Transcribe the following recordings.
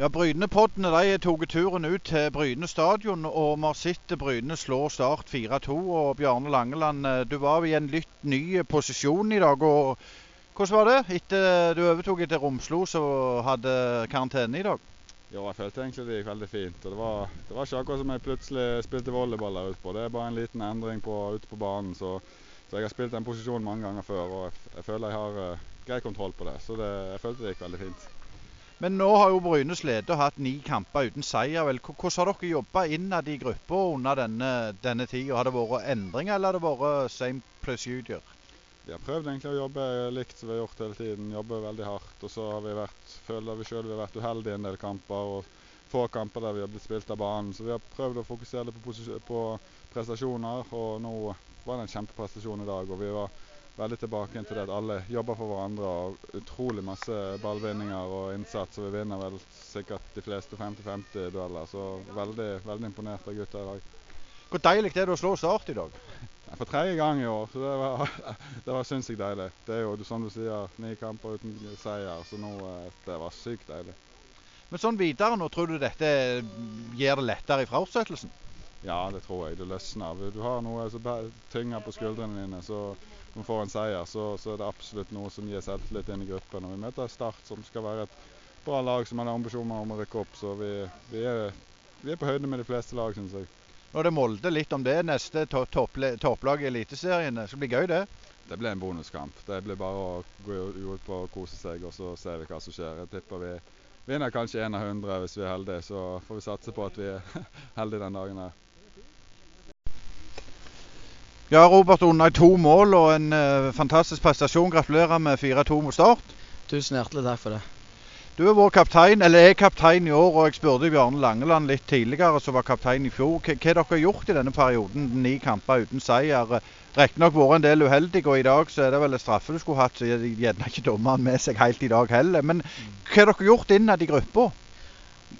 Ja, Brynepoddene de tok turen ut til Bryne stadion, og vi har sett Bryne slå Start 4-2. Og Bjarne Langeland, eh, du var i en litt ny posisjon i dag. og Hvordan var det etter du overtok etter Romslo, så hadde karantene i dag? Jo, jeg følte egentlig det gikk veldig fint. og Det var, det var ikke akkurat som jeg plutselig spilte volleyball der ute på. Det er bare en liten endring på, ute på banen. Så, så, jeg har spilt den posisjonen mange ganger før, og jeg, jeg føler jeg har uh, grei kontroll på det. Så det, jeg følte det gikk veldig fint. Men nå har jo Brynes leder hatt ni kamper uten seier. vel. Hvordan har dere jobba innad i gruppa under denne, denne tida? Har det vært endringer, eller har det vært same procedure? Vi har prøvd egentlig å jobbe likt som vi har gjort hele tiden. Jobbe veldig hardt. Og så har vi vært, føler vi sjøl vi har vært uheldige i en del kamper. og Få kamper der vi har blitt spilt av banen. Så vi har prøvd å fokusere på, på prestasjoner. Og nå var det en kjempeprestasjon i dag. og vi var veldig tilbake til det at alle jobber for hverandre. og Utrolig masse ballvinninger og innsats. og Vi vinner vel sikkert de fleste 50-50 dueller. Så veldig, veldig imponert av gutta i dag. Hvor deilig er det å slå Start i dag? For tredje gang i år, så det var, det var sinnssykt deilig. Det er jo som du sier, ni kamper uten seier, så nå eh, det var sykt deilig. Men sånn videre nå, tror du dette gjør det lettere i fortsettelsen? Ja, det tror jeg. Det løsner. Du har noe som tynger på skuldrene dine. så når vi får en seier, så, så, er det absolutt noe som gir selvtillit inn i gruppen. Og vi møter Start, som skal være et bra lag som har ambisjoner om å rykke opp. Så vi, vi, er, vi, er, på høyde med de fleste lag, syns jeg. Nå er det Molde litt om det. Neste topplag i Eliteserien. Det skal bli gøy, det? Det blir en bonuskamp. Det blir bare å gå ut på og kose seg, og så ser vi hva som skjer. Jeg tipper vi vinner kanskje én av hundre hvis vi er heldige. Så får vi satse på at vi er heldige den dagen her. Ja, Robert Unna to mål og en uh, fantastisk prestasjon. Gratulerer med 4-2 mot Start. Tusen hjertelig takk for det. Du er vår kaptein, eller er kaptein i år, og jeg spurte Bjarne Langeland litt tidligere, som var kaptein i fjor. Hva har dere gjort i denne perioden? Ni kamper uten seier. Riktignok vært en del uheldige, og i dag så er det vel en straffe du skulle hatt, så gjerne ikke dommeren med seg helt i dag heller. Men hva har dere gjort innad i gruppa?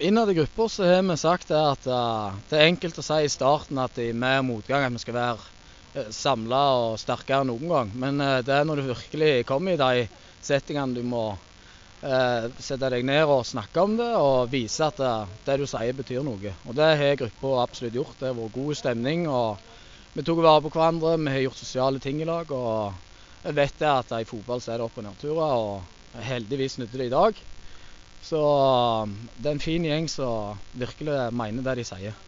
Innad i gruppa så har vi sagt at uh, det er enkelt å si i starten at med motgang at vi skal være Eh, samla og sterkere enn noen gang. Men uh, det er når du virkelig kommer i de settingene du må eh, sette deg ned og snakke om det, og vise at det, det du sier betyr noe. Og det har gruppa absolutt gjort. Det har vært god stemning. og Vi tok vare på hverandre, vi har gjort sosiale ting i lag. og Jeg vet det at i fotball så er det opp- og nedturer, og heldigvis nytter det i dag. Så det er en fin gjeng som virkelig mener det de sier.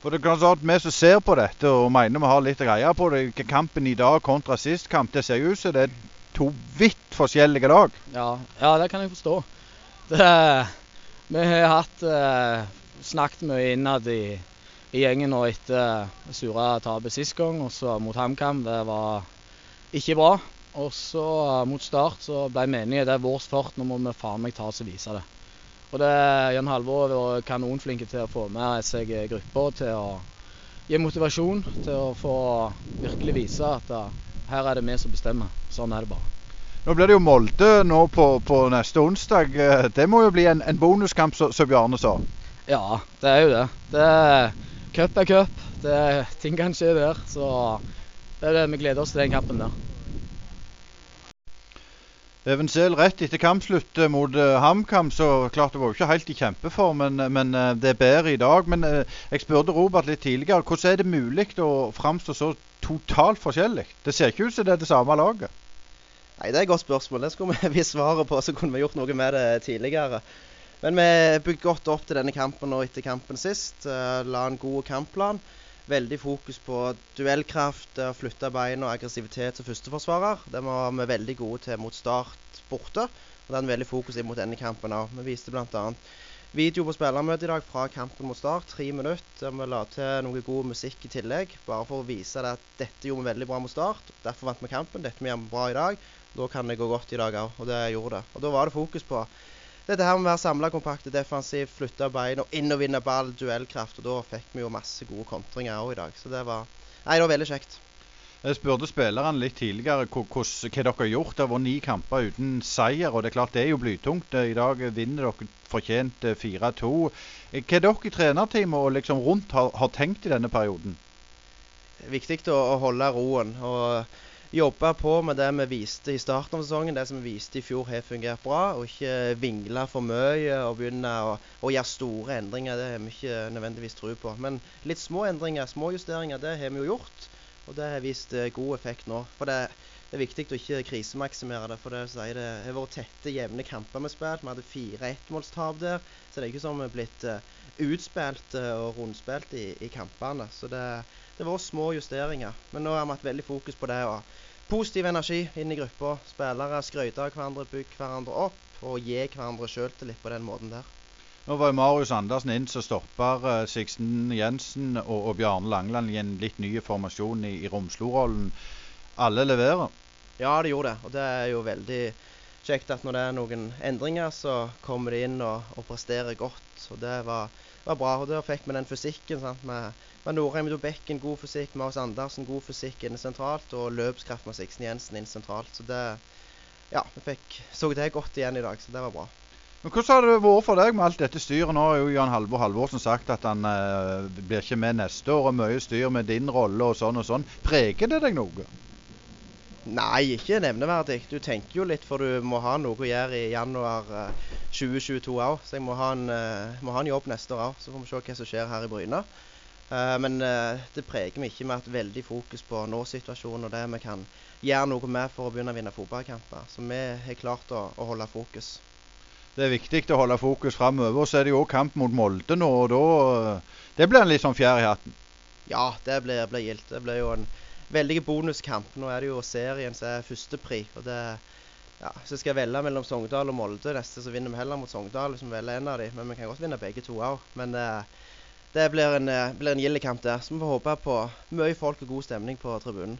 For det er klart at Vi som ser på dette og mener vi har litt greie på det, kampen i dag kontra sist kamp, det ser jo ut som det er to vidt forskjellige lag. Ja, ja det kan jeg forstå. Det, vi har hatt eh, snakket mye innad i, i gjengen nå etter Sura tapet sist gang, og så mot HamKam. Det var ikke bra. Og så mot Start så ble vi enige det er vår fart, nå må vi faen meg ta oss og vise det. Og det Jan Halvor var kanonflinke til å få med seg grupper til å gi motivasjon, til å få virkelig vise at uh, her er det vi som bestemmer. Sånn er det bare. Nå blir det jo Molde nå på, på neste onsdag. Eh, det må jo bli en, en bonuskamp, som Bjarne sa? Ja, det er jo det. det cup er cup. Det, ting kan skje der. Så det er det vi gleder oss til den kampen der. Eventuelt rett etter kampslutt eh, mot uh, HamKam, så klart det var jo ikke helt i kjempeform, men, men uh, det er bedre i dag. Men jeg spurte Robert litt tidligere, hvordan er det mulig å framstå så totalt forskjellig? Det ser ikke ut som det er det samme laget. Nei, Det er et godt spørsmål. Det skulle vi visst svaret på, så kunne vi gjort noe med det tidligere. Men vi bygde godt opp til denne kampen og etter kampen sist. la en god kampplan veldig fokus på duellkraft, flytte bein og aggressivitet som førsteforsvarer. Det var vi veldig gode til mot Start borte. Og det er en veldig fokus inn mot denne kampen òg. Vi viste bl.a. video på spillermøtet i dag fra kampen mot Start. Tre minutter. Vi la til noe god musikk i tillegg. Bare for å vise at dette gjorde vi veldig bra mot Start. Derfor vant vi kampen. Dette vi gjør bra i dag. Da kan det gå godt i dag òg. Og det gjorde det. Og da var det fokus på dette her med å være samla kompakte, defensivt, flytte bein og inn og vinne ball, duellkraft. Og da fikk vi jo masse gode kontringer òg i dag. Så det var, nei, det var veldig kjekt. Jeg spurte spillerne litt tidligere hva, hva dere har gjort. Det har vært ni kamper uten seier. og det er klart det er jo blytungt. I dag vinner dere fortjent 4-2. Eh, hva er dere i trenerteamet og liksom rundt har, har, tenkt i denne perioden? Det er viktig å, å holde roen. og jobbe på med det vi viste i starten av sesongen. Det som vi viste i fjor har fungert bra. Og ikke vingle for mye og begynne å, å gjøre store endringer. Det har vi ikke nødvendigvis tro på. Men litt små endringer, små justeringer, det har vi jo gjort. Og det har vist eh, god effekt nå. For det, det er viktig å ikke krisemaksimere det. For det, sier det har vært tette, jevne kamper vi spilt. Vi hadde fire ettmålstap der. Så det er ikke som vi er blitt uh, utspilt uh, og rundspilt i, i kampene. Så det, det var små justeringer. Men nå har vi hatt veldig fokus på det. og Positiv energi inn i gruppa. Spillere skryter av hverandre, bygger hverandre opp og gir hverandre sjøltillit på den måten der. Nå var Marius Andersen inn som stopper uh, Sixten Jensen og, og Bjarne Langland i en litt ny formasjon i, i Romslo-rollen. Alle leverer? Ja, det gjorde det. Og det er jo veldig kjekt at når det er noen endringer, så kommer de inn og, og presterer godt. Og det var, var bra. Og der fikk vi den fysikken sant, med med Norheim og Bekken god fysikk, Marius Andersen god fysikk inne sentralt, og løpskraft med Sixten Jensen inn sentralt. Så det Ja, vi fikk så det godt igjen i dag, så det var bra. Men Hvordan har det vært for deg med alt dette styret? Nå har jo Jan Halvor Halvorsen sagt at han eh, blir ikke med neste år, og mye styr med din rolle og sånn og sånn. Preger det deg noe? Nei, ikke nevneverdig. Du tenker jo litt, for du må ha noe å gjøre i januar eh, 2022 òg. Så jeg må ha, en, eh, må ha en jobb neste år òg. Så får vi se hva som skjer her i Bryne. Uh, men det preger meg ikke med et veldig fokus på nå-situasjonen og det vi kan gjøre noe med for å begynne å vinne fotballkamper. Så vi har klart å, å, holde fokus. Det er viktig å holde fokus framover. Så er det jo òg kamp mot Molde nå, og da Det blir en litt sånn fjær i hatten? Ja, det blir, blir gildt. Det blir jo en veldig bonuskamp. Nå er det jo serien som er førstepri. og det ja, så skal jeg velge mellom Sogndal og Molde neste, så vinner vi heller mot Sogndal hvis vi velger en av dem. Men vi kan godt vinne begge to òg. Men uh, det blir en, eh, blir en gild kamp der. Så vi får håpe på mye folk og god stemning på tribunen.